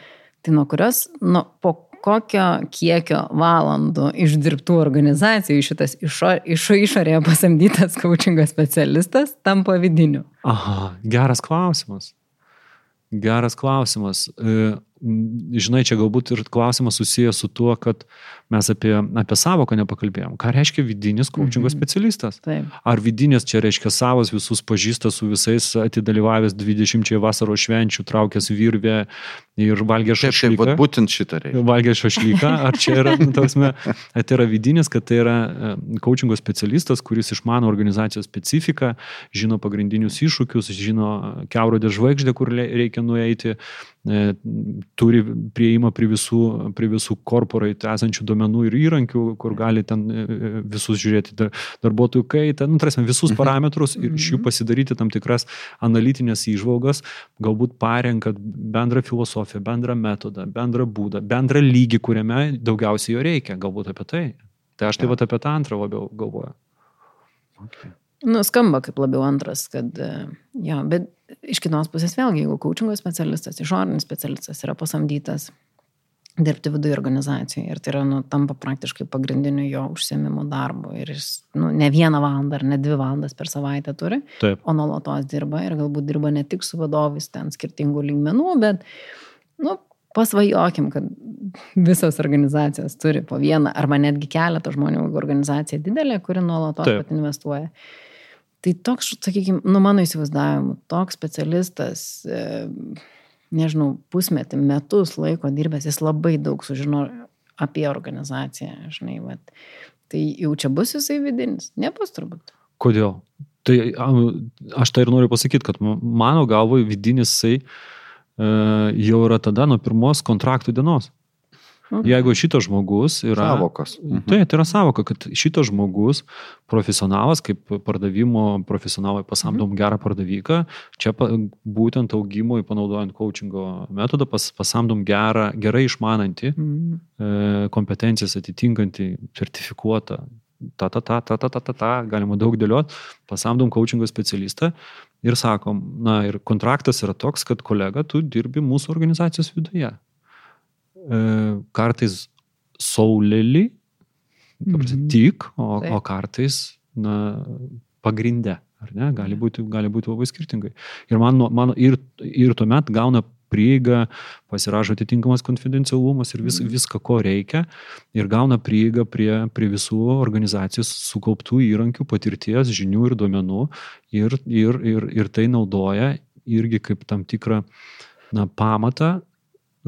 tai nuo kurios, nuo po kokio kiekio valandų išdirbtų organizacijų šitas išo, išo išorėje pasamdytas coachingo specialistas tampa vidiniu. Aha, geras klausimas. Geras klausimas. E, Žinai, čia galbūt ir klausimas susijęs su tuo, kad mes apie, apie savoką nepakalbėjom. Ką reiškia vidinis coachingo Mhm. specialistas? Taip. Ar vidinis čia reiškia savas visus pažįsta su visais atidalyvavęs 20 vasaros švenčių, traukęs virvę ir valgė Taip, taip, šašlyką? būtent šitą reikia. Valgė šašlyką, ar čia yra, nu, tarsime, tai yra vidinis, kad tai yra coachingo specialistas, kuris išmano organizacijos specifiką, žino pagrindinius iššūkius, žino keurodė žvaigždę, kur reikia nueiti, e, turi prieimą prie visų, prie visų korporait esančių duomenų ir įrankių, kur gali ten e, e, visus žiūrėti dar, darbuotojų kaitą, nu, tarsi visus Mhm. parametrus ir iš jų Mhm. pasidaryti tam tikras analitinės įžvalgas, galbūt parenkat bendrą filosofiją, bendrą metodą, bendrą būdą, bendrą lygį, kuriame daugiausiai jo reikia, galbūt apie tai. Tai aš tai Ja. va apie tą antrą labiau galvoju. Okay. Nu, skamba kaip labiau antras, kad, e, jo, bet iš kitos pusės vėlgi, jeigu coachingo specialistas, išorinis specialistas yra pasamdytas dirbti viduje organizacijoje ir tai yra, nu, tampa praktiškai pagrindiniu jo užsiemimo darbu ir jis, nu, ne vieną valandą ar ne dvi valandas per savaitę turi, Taip. o nuolatos dirba ir galbūt dirba ne tik su vadovais ten skirtingų lygmenų, bet, nu, pasvajokim, kad visos organizacijos turi po vieną arba netgi keletą žmonių, jeigu organizacija didelė, kuri nuolatos Taip. pat investuoja. Tai toks, sakykime, nu mano įsivaizdavimu, toks specialistas, e, nežinau, pusmetį, metus laiko dirbęs, jis labai daug sužino apie organizaciją, žinai, vat. Tai jau čia bus jisai vidinis, nebus turbūt. Kodėl? Tai aš tai ir noriu pasakyti, kad ma- mano galvo vidinis jisai e, jau yra tada nuo pirmos kontraktų dienos. Mhm. Jeigu šitas žmogus yra... Savokos. Mhm. Tai, tai yra savoka, kad šitas žmogus, profesionalas, kaip pardavimo profesionalai pasamdom gerą pardavyką, čia pa, būtent augimui panaudojant coachingo metodą pas, pasamdom gerą, gerai išmanantį, Mhm. e, kompetencijas atitinkantį, sertifikuotą, ta, ta, ta, ta, ta, ta, ta, ta, galima daug dėliot, pasamdom coachingo specialistą ir sakom, na ir kontraktas yra toks, kad kolega, tu dirbi mūsų organizacijos viduje. E, kartais saulėlį, Mhm. tik, o, Taip. o kartais, na, pagrinde, ar ne, gali būti, gali būti labai skirtingai. Ir, man, man, ir, ir tuomet gauna prieigą, pasirašo atitinkamas konfidencialumas ir vis, Mhm. viską, ko reikia, ir gauna prieigą prie, prie visų organizacijos sukauptų įrankių, patirties, žinių ir duomenų, ir, ir, ir, ir tai naudoja irgi kaip tam tikrą na, pamatą,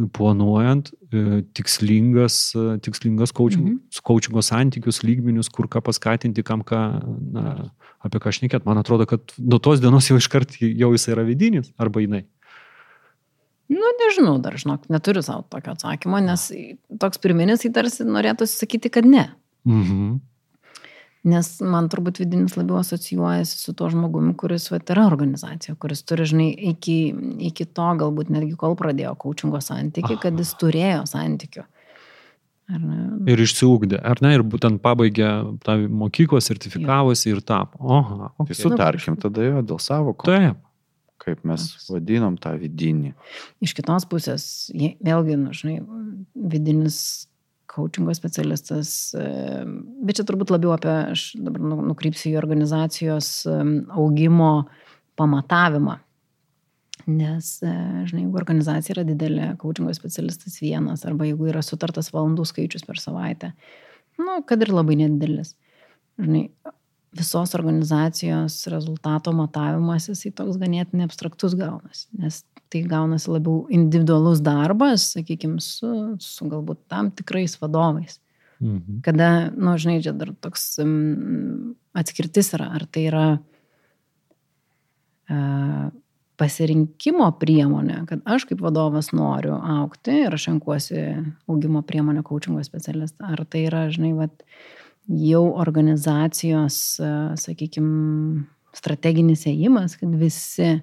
planuojant e, tikslingas, e, tikslingas coaching, Mhm. coachingo santykius, lygmenius, kur ką paskatinti, kam ką, na, apie ką šnekėt. Man atrodo, kad nuo tos dienos jau iškart jau jis yra vidinis arba jinai. Nu, nežinau, dar žinok, neturiu savo tokio atsakymo, nes toks pirminis tai tarsi norėtų sakyti, kad ne. Mhm. Nes man turbūt vidinis labiau asocijuojasi su tuo žmogumi, kuris vat, yra organizacija, kuris turi, žinai, iki, iki to galbūt netgi kol pradėjo coachingo santykių, kad jis turėjo santykių. Ar ne? Ir išsiugdė, ar ne, ir būtent pabaigė tą mokyklą, sertifikavosi ir tapo. Oha, Tai okay. sutarkim tada jo dėl savokų. Taip. Kaip mes vadinom tą vidinį. Iš kitos pusės, vėlgi, nu, žinai, vidinis coachingo specialistas, bet čia turbūt labiau apie, aš dabar nu- nukrypsiu į organizacijos augimo pamatavimą. Nes, e, žinai, jeigu organizacija yra didelė, coachingo specialistas vienas, arba jeigu yra sutartas valandų skaičius per savaitę, nu, kad ir labai nedidelis. Žinai, visos organizacijos rezultato matavimas jisai toks ganėtinai abstraktus gaunasi, nes tai gaunasi labiau individualus darbas, sakykime, su, su galbūt tam tikrais vadovais. Mhm. Kada, na, nu, žinai, čia dar toks um, atskirtis yra, ar tai yra uh, pasirinkimo priemonė, kad aš kaip vadovas noriu aukti ir aš renkuosi augimo priemonę coachingo specialistą. Ar tai yra, žinai, vat, jau organizacijos, sakykime, strateginis ėjimas, kad visi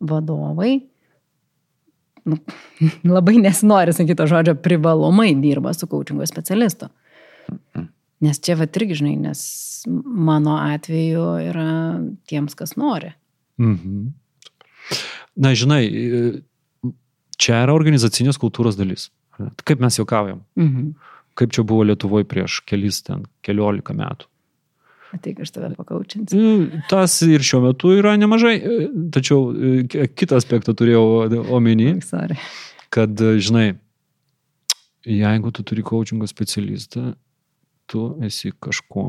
vadovai, nu, labai nesinori sakyti žodžio, privalomai dirba su coachingo specialistu. Nes čia va irgi, žinai, nes mano atveju yra tiems, kas nori. Mhm. Na, žinai, čia yra organizacinės kultūros dalis. Kaip mes juokaujam. Mhm. Kaip čia buvo Lietuvoje prieš kelis ten, keliolika metų. Ateik, aš tave pakaučinsiu. Nu, tas ir šiuo metu yra nemažai, tačiau e, kitą aspektą turėjau omeny. Sorry. Kad, žinai, jeigu tu turi coachingo specialistą, tu esi kažko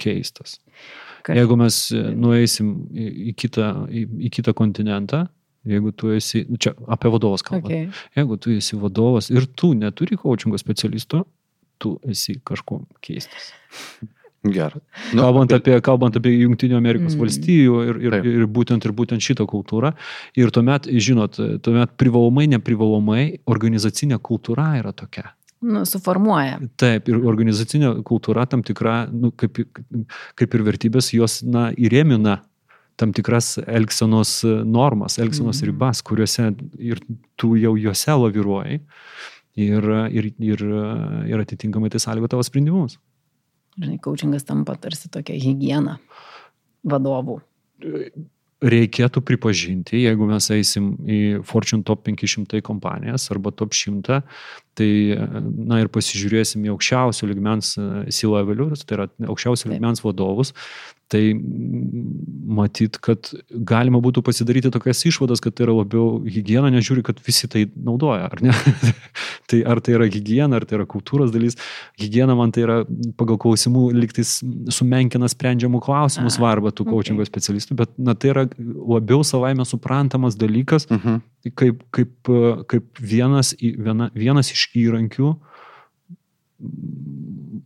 keistas. Kaž... Jeigu mes e, nueisim į kitą, į, į kitą kontinentą, jeigu tu esi, čia apie vadovas kalbant, okay. jeigu tu esi vadovas ir tu neturi coachingo specialisto, tu esi kažko keistas. Gerai. Nu, kalbant, apie, kalbant apie Junktinių Amerikos mm. valstijų ir, ir, Taip. ir, būtent, ir būtent šitą kultūrą. Ir tuomet, žinot, tuomet privalomai, neprivalomai organizacinė kultūra yra tokia nu, suformuoja. Taip, ir organizacinė kultūra tam tikra, nu, kaip, kaip ir vertybės, jos na, įrėmina tam tikras elgsenos normas, elgsenos mm. ribas, kuriuose ir tu jau juose laviruoji ir, ir, ir, ir atitinkamai tai sąlygo tavo sprendimus. Žinai, coachingas tampa tarsi tokia hygiena vadovų reikėtų pripažinti, jeigu mes eisim į Fortune Top 500 kompanijas arba Top 100, tai, na ir pasižiūrėsim į aukščiausio ligmens C-levelius, tai yra aukščiausio ligmens vadovus, tai matyt, kad galima būtų pasidaryti tokias išvadas, kad tai yra labiau hygiena, nežiūri, kad visi tai naudoja, ar ne? tai ar tai yra hygiena, ar tai yra kultūros dalis. Hygiena man tai yra pagal klausimų liktais sumenkina sprendžiamų klausimų svarbą tų coachingo okay. specialistų, bet na, tai yra labiau savaime suprantamas dalykas, uh mhm. -huh. kaip, kaip, kaip vienas, viena, vienas iš įrankių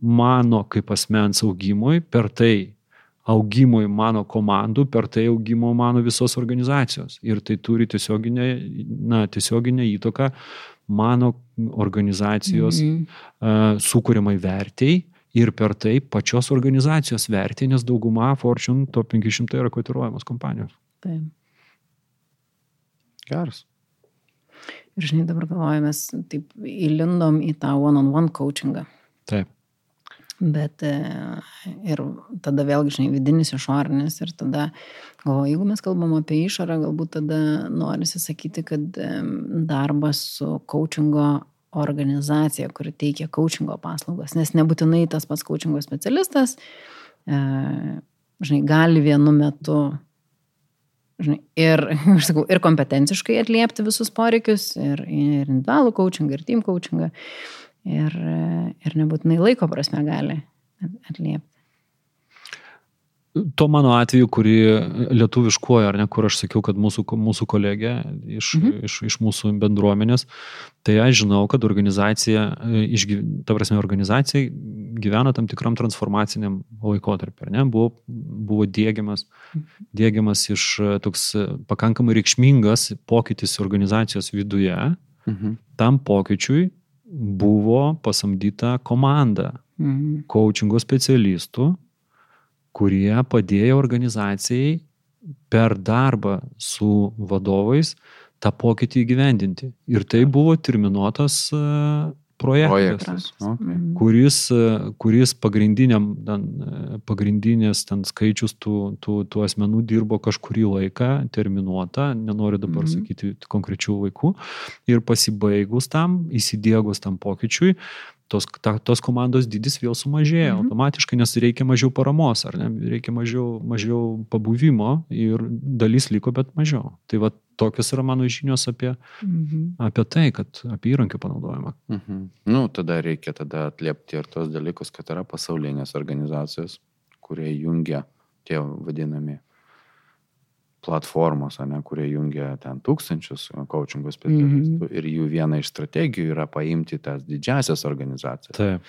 mano kaip asmens augimui per tai augimui mano komandų, per tai augimo mano visos organizacijos. Ir tai turi tiesioginę, na, tiesioginę įtoką mano organizacijos mm -hmm. uh, sukūrimai vertėjai ir per tai pačios organizacijos vertė, nes dauguma Fortune top 500 yra kotiruojamos kompanijos. Taip. Geras. Ir žinai, dabar galvojame, mes taip įlindom į tą one-on-one -on -one coachingą. Taip. Bet e, ir tada vėlgi, žinai, vidinis išorinis ir tada, galvoju, jeigu mes kalbam apie išorą, galbūt tada norisi sakyti, kad e, darbas su coachingo organizacija, kuri teikia coachingo paslaugas, nes nebūtinai tas pats coachingo specialistas, e, žinai, gali vienu metu žinai, ir, aš sakau, ir kompetenciškai atliepti visus poreikius, ir, ir individualų coachingą, ir team coachingą ir, ir nebūtinai laiko prasme gali atliepti. To mano atveju, kurį lietuviškuoju, ar ne, kur aš sakiau, kad mūsų, mūsų kolegė iš, mhm. iš, iš mūsų bendruomenės, tai aš žinau, kad organizacija, ta prasme, organizacija gyvena tam tikram transformaciniam laikotarpiu, ar ne, buvo, buvo dėgiamas, mhm. dėgiamas iš toks pakankamai reikšmingas pokytis organizacijos viduje, mhm. tam pokyčiui buvo pasamdyta komanda mhm. coachingo specialistų, kurie padėjo organizacijai per darbą su vadovais tą pokytį įgyvendinti. Ir tai buvo terminuotas projektas, projektas. Okay. kuris, kuris pagrindiniam, ten, pagrindinės ten skaičius tų, tų, tų asmenų dirbo kažkurį laiką terminuotą, nenoriu dabar mm -hmm. sakyti konkrečių laikų, ir pasibaigus tam, įsidėgus tam pokyčiui, tos, ta, tos komandos dydis vėl sumažėjo mhm. automatiškai, nes reikia mažiau paramos, ar ne, reikia mažiau, mažiau pabuvimo ir dalis liko, bet mažiau. Tai va tokios yra mano žinios apie, mhm. apie tai, kad apie įrankių panaudojimą. Mhm. Nu, tada reikia tada atliepti ir tos dalykus, kad yra pasaulinės organizacijos, kurie jungia tie vadinami platformos, ne, kurie jungia ten tūkstančius coachingo specialistų mm -hmm. ir jų viena iš strategijų yra paimti tas didžiasias organizacijas, Taip.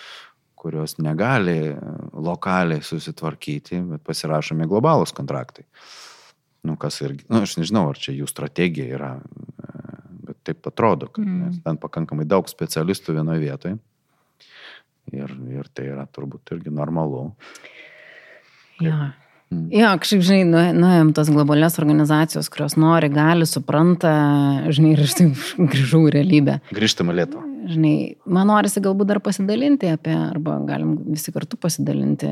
kurios negali lokaliai susitvarkyti, bet pasirašomi globalūs kontraktai. nu, kas irgi, nu, aš nežinau, ar čia jų strategija yra, e, bet taip atrodo, kad Mm. ten pakankamai daug specialistų vienoje vietoje. Ir, ir tai yra turbūt irgi normalu. Ja. Mm. Jo, kažkaip, žinai, nuė- nuėjom tas globalias organizacijos, kurios nori, gali, supranta, žinai, ir aš taip grįžau į realybę. Grįžtame Lietuvą. Žinai, man norisi galbūt dar pasidalinti apie, arba galim visi kartu pasidalinti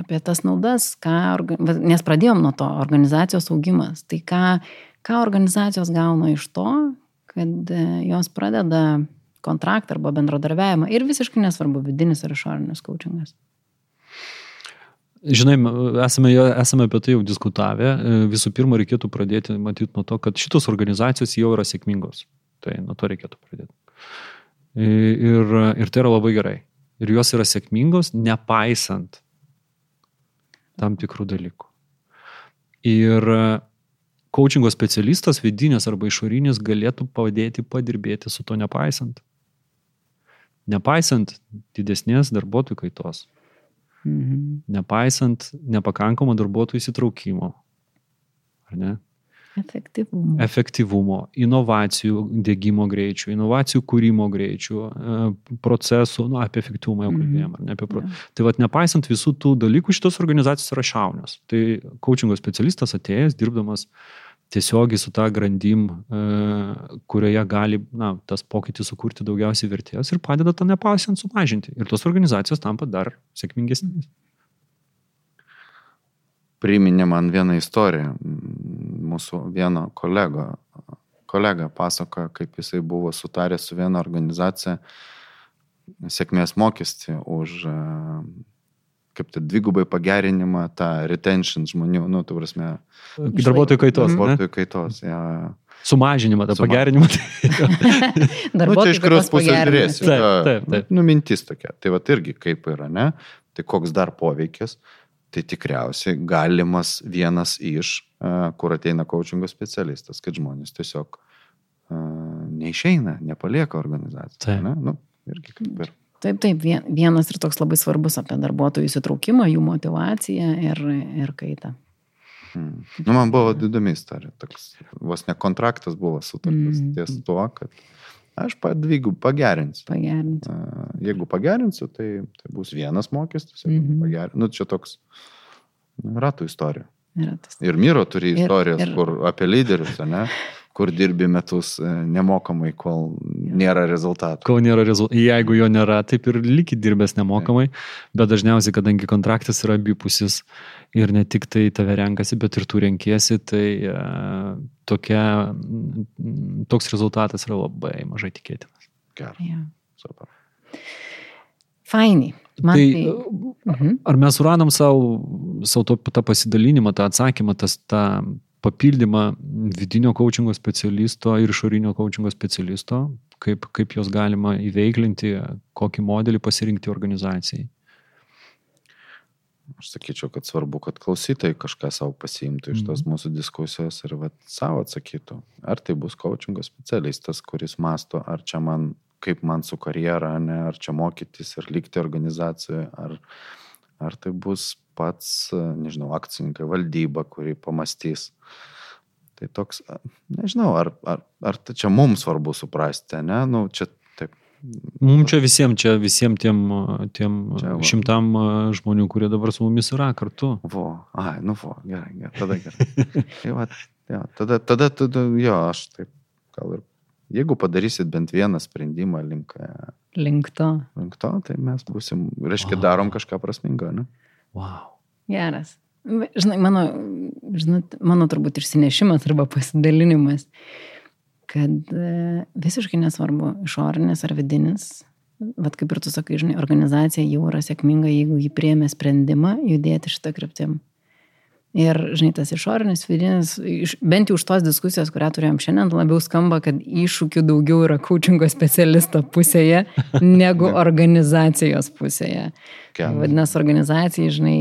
apie tas naudas, ką, nes pradėjom nuo to, organizacijos augimas. Tai ką, ką organizacijos gauna iš to, kad e, jos pradeda kontraktą arba bendradarbiavimą ir visiškai nesvarbu, vidinis ar išorinis coachingas. Žinai, esame, esame apie tai jau diskutavę. E, Visų pirma, reikėtų pradėti matyti nuo to, kad šitos organizacijos jau yra sėkmingos. Tai nuo to reikėtų pradėti. E, Ir, ir tai yra labai gerai. Ir jos yra sėkmingos, nepaisant tam tikrų dalykų. Ir coachingo specialistas, vidinės arba išorinis, galėtų padėti padirbėti su to nepaisant. Nepaisant didesnės darbuotojų kaitos Mhm. nepaisant nepakankamo darbuotojų įsitraukimo. Ar ne? Efektyvumo. Efektyvumo, inovacijų dėgymo greičių, inovacijų kūrimo greičių, e, procesų, nu, apie efektyvumą jau Mhm. kalbėjom, ar ne apie pro... Jo. Tai vad nepaisant visų tų dalykų, šitos organizacijos yra šaunios. Tai coachingo specialistas atėjęs, dirbdamas tiesiogiai su tą grandim, e, kurioje gali na, tas pokytis sukurti daugiausiai vertės ir padeda tą nepaisant sumažinti. Ir tos organizacijos tampa dar sėkmingesnės. Priminė man vieną istoriją. Mūsų vieno kolego, kolega pasakoja, kaip jisai buvo sutaręs su viena organizacija sėkmės mokestį už e, kaip tai dvigubai pagerinimą tą retention žmonių, nu, tu prasme, Darbuotojų kaitos. ne? darbuotojų kaitos. Ja. Sumažinimą, tą Suma- pagerinimą. Nu, čia iš kurios pusės pagerinimas. žiūrėsi. Taip, taip, taip. Nu, mintis tokia. Tai va irgi kaip yra, ne? Tai koks dar poveikis? Tai tikriausiai galimas vienas iš, a, kur ateina coachingo specialistas, kad žmonės tiesiog a, neišeina, nepalieka organizacijos. Taip. Ne? Nu, irgi kaip ir. Taip, taip, vien- vienas ir toks labai svarbus apie darbuotojų įsitraukimą, jų motivaciją ir, ir kaitą. Mm. Nu, man buvo įdomi istorija. Toks, vos ne kontraktas buvo sutartas Mm. ties tuo, kad aš padvigų pagerinsiu. Pagerinti. A, Jeigu pagerinsiu, tai, tai bus vienas mokestis, mm. pagerinsiu. Nu, čia toks nu, ratų istorija. Yra tas. Ir Myro turi Ir- istorijas, ir- kur apie lyderius, ne? Kur dirbi metus e, nemokamai, kol nėra rezultatų. Kol nėra rezultatų. Jeigu jo nėra, taip ir likit dirbęs nemokamai, bet dažniausiai, kadangi kontraktas yra abipusis ir ne tik tai tave renkasi, bet ir tu renkiesi, tai e, tokia, toks rezultatas yra labai mažai tikėtinas. Gerai, Ja. super. Fainiai. Man tai, tai... Mhm. Ar mes suradom savo, savo to, tą pasidalinimą, tą atsakymą, tas, tą papildymą vidinio coachingo specialisto ir išorinio coachingo specialisto, kaip, kaip juos galima įveiklinti, kokį modelį pasirinkti organizacijai? Aš sakyčiau, kad svarbu, kad klausytojai kažką savo pasiimtų iš tos mūsų diskusijos ir vat, savo atsakytų. Ar tai bus coachingo specialistas, kuris masto, ar čia man, kaip man su karjera, ne, ar čia mokytis ir likti organizacijoje, ar, ar tai bus pats, nežinau, akcininkai, valdyba, kuri pamastys. Tai toks, nežinau, ar, ar, ar tai čia mums svarbu suprasti, ne, nu, čia taip. Mums čia visiems, čia visiems tiem, tiem Čia va. šimtam žmonių, kurie dabar su mumis yra kartu. Vo, ai, nu, vo, gerai, gerai, tada gerai. tai va, jo, tada, tada, tada, jo, aš taip, gal ir, jeigu padarysit bent vieną sprendimą link, e, Link to. link to, tai mes busim, reiškia, Wow. darom kažką prasmingo, ne? Wow. Geras. Žinai, mano, žinot, mano turbūt išsinešimas arba pasidalinimas, kad e, visiškai nesvarbu išorinis ar vidinis, bet kaip ir tu sakai, žinai, organizacija jau yra sėkminga, jeigu jį priemė sprendimą judėti šitą kryptim. Ir, žinai, tas išorinis, vidinis, iš, bent jau už tos diskusijos, kurią turėjom šiandien, labiau skamba, kad iššūkių daugiau yra coachingo specialisto pusėje negu organizacijos pusėje. Vadinasi, organizacijai, žinai,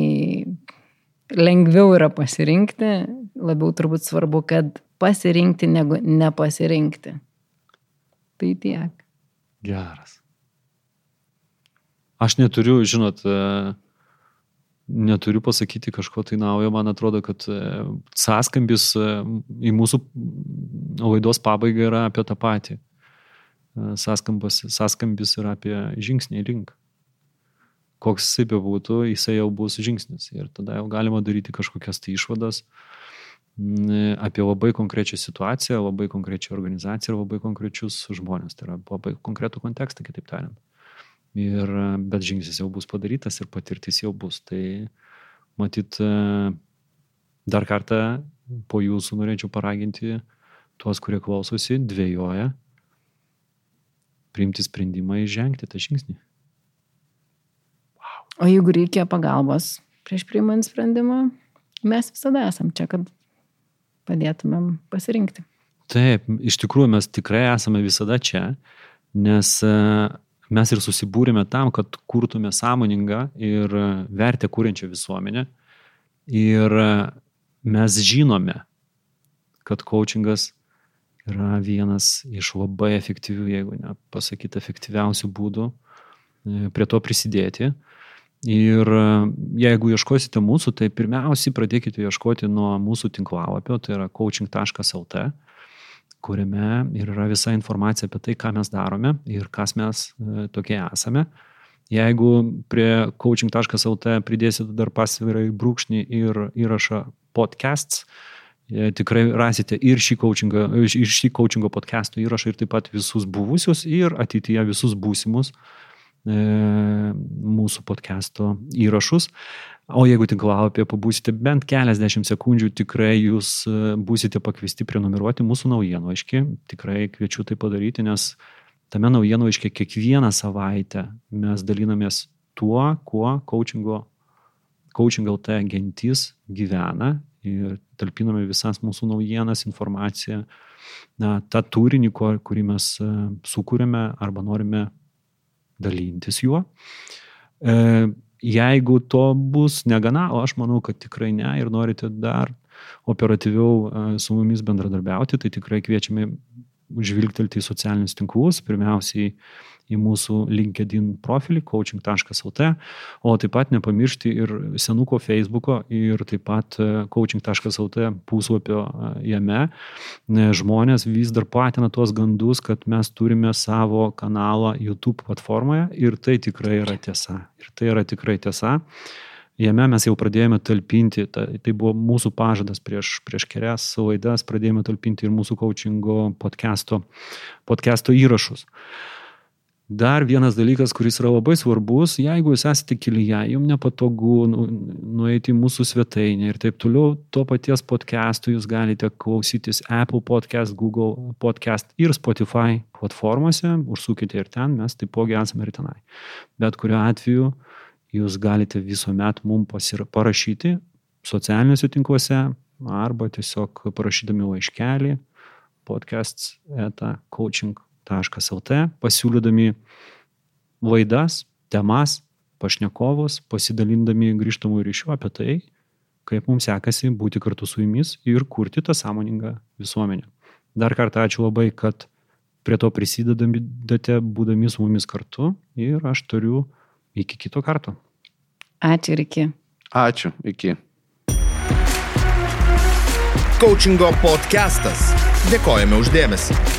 lengviau yra pasirinkti, labiau turbūt svarbu, kad pasirinkti negu nepasirinkti. Tai tiek. Geras. Aš neturiu, žinot, e, neturiu pasakyti kažko tai naujo, man atrodo, kad e, sąskambis e, į mūsų laidos pabaigą yra apie tą patį. E, sąskambis, sąskambis yra apie žingsnį link. Koks jisai bebūtų, jisai jau bus žingsnis. Ir tada jau galima daryti kažkokias tai išvadas apie labai konkrečią situaciją, labai konkrečią organizaciją ir labai konkrečius žmonės. Tai yra labai konkretų kontekstą, kitaip tariant. Ir, bet žingsnis jau bus padarytas ir patirtis jau bus. Tai matyt, dar kartą po jūsų norėčiau paraginti tuos, kurie klausosi, dvėjoja, priimti sprendimą įžengti tą žingsnį. Wow. O jeigu reikia pagalbos prieš priimant sprendimą, mes visada esam čia, kad padėtumėm pasirinkti. Taip, iš tikrųjų mes tikrai esame visada čia, nes mes ir susibūrėme tam, kad kurtume sąmoningą ir vertę kūrenčią visuomenę. Ir mes žinome, kad coachingas yra vienas iš labai efektyvių, jeigu ne pasakyti, efektyviausių būdų e, prie to prisidėti. Ir jeigu ieškosite mūsų, tai pirmiausiai pradėkite ieškoti nuo mūsų tinklalapio, tai yra coaching.lt kuriame ir yra visa informacija apie tai, ką mes darome ir kas mes e, tokie esame. Jeigu prie coaching.lt pridėsite dar pasvirai brūkšnį ir įrašą podcasts, e, tikrai rasite ir šį coachingo, ir šį coachingo podcastų įrašą ir taip pat visus buvusius ir ateityje visus būsimus e, mūsų podcast'o įrašus. O jeigu tinklalapyje pabūsite bent keliasdešimt sekundžių, tikrai jūs e, būsite pakviesti prenumeruoti mūsų naujienlaiškį. Tikrai kviečiu tai padaryti, nes tame naujienlaiškė kiekvieną savaitę mes dalinamės tuo, kuo coachingo, coaching LT gentys gyvena ir talpiname visas mūsų naujienas, informaciją, na, tą turinį, kurį mes e, sukūrėme arba norime dalintis juo. E, jeigu to bus negana, o aš manau, kad tikrai ne ir norite dar operatyviau e, su mumis bendradarbiauti, tai tikrai kviečiame žvilgtelti į socialinius tinklus, pirmiausiai į mūsų LinkedIn profilį coaching.lt, o taip pat nepamiršti ir senuko Facebooko ir taip pat e, coaching.lt puslapio e, jame. Žmonės vis dar platina tuos gandus, kad mes turime savo kanalą YouTube platformoje ir tai tikrai yra tiesa. Ir tai yra tikrai tiesa. Jame mes jau pradėjome talpinti, tai buvo mūsų pažadas prieš, prieš kelias laidas, pradėjome talpinti ir mūsų coachingo podcast'o, podcast'o įrašus. Uh, Dar vienas dalykas, kuris yra labai svarbus, jeigu jūs esate kelyje, jums nepatogu nu, nueiti į mūsų svetainę ir taip toliau, to paties podcastų jūs galite klausytis Apple podcast, Google podcast ir Spotify platformose, užsukite ir ten, mes taipogi esame ir tenai. Bet kuriuo atveju jūs galite visuomet mums parašyti socialiniuose tinkluose arba tiesiog parašydami laiškelį podcasts eta coaching lt, pasiūlydami laidas, temas, pašnekovus, pasidalindami grįžtamų ryšių apie tai, kaip mums sekasi būti kartu su jumis ir kurti tą sąmoningą visuomenę. Dar kartą ačiū labai, kad prie to prisidedate, būdami su mumis kartu ir aš turiu iki kito karto. Ačiū ir iki. Ačiū, iki. Coachingo podcastas. Dėkojame uždėmesi.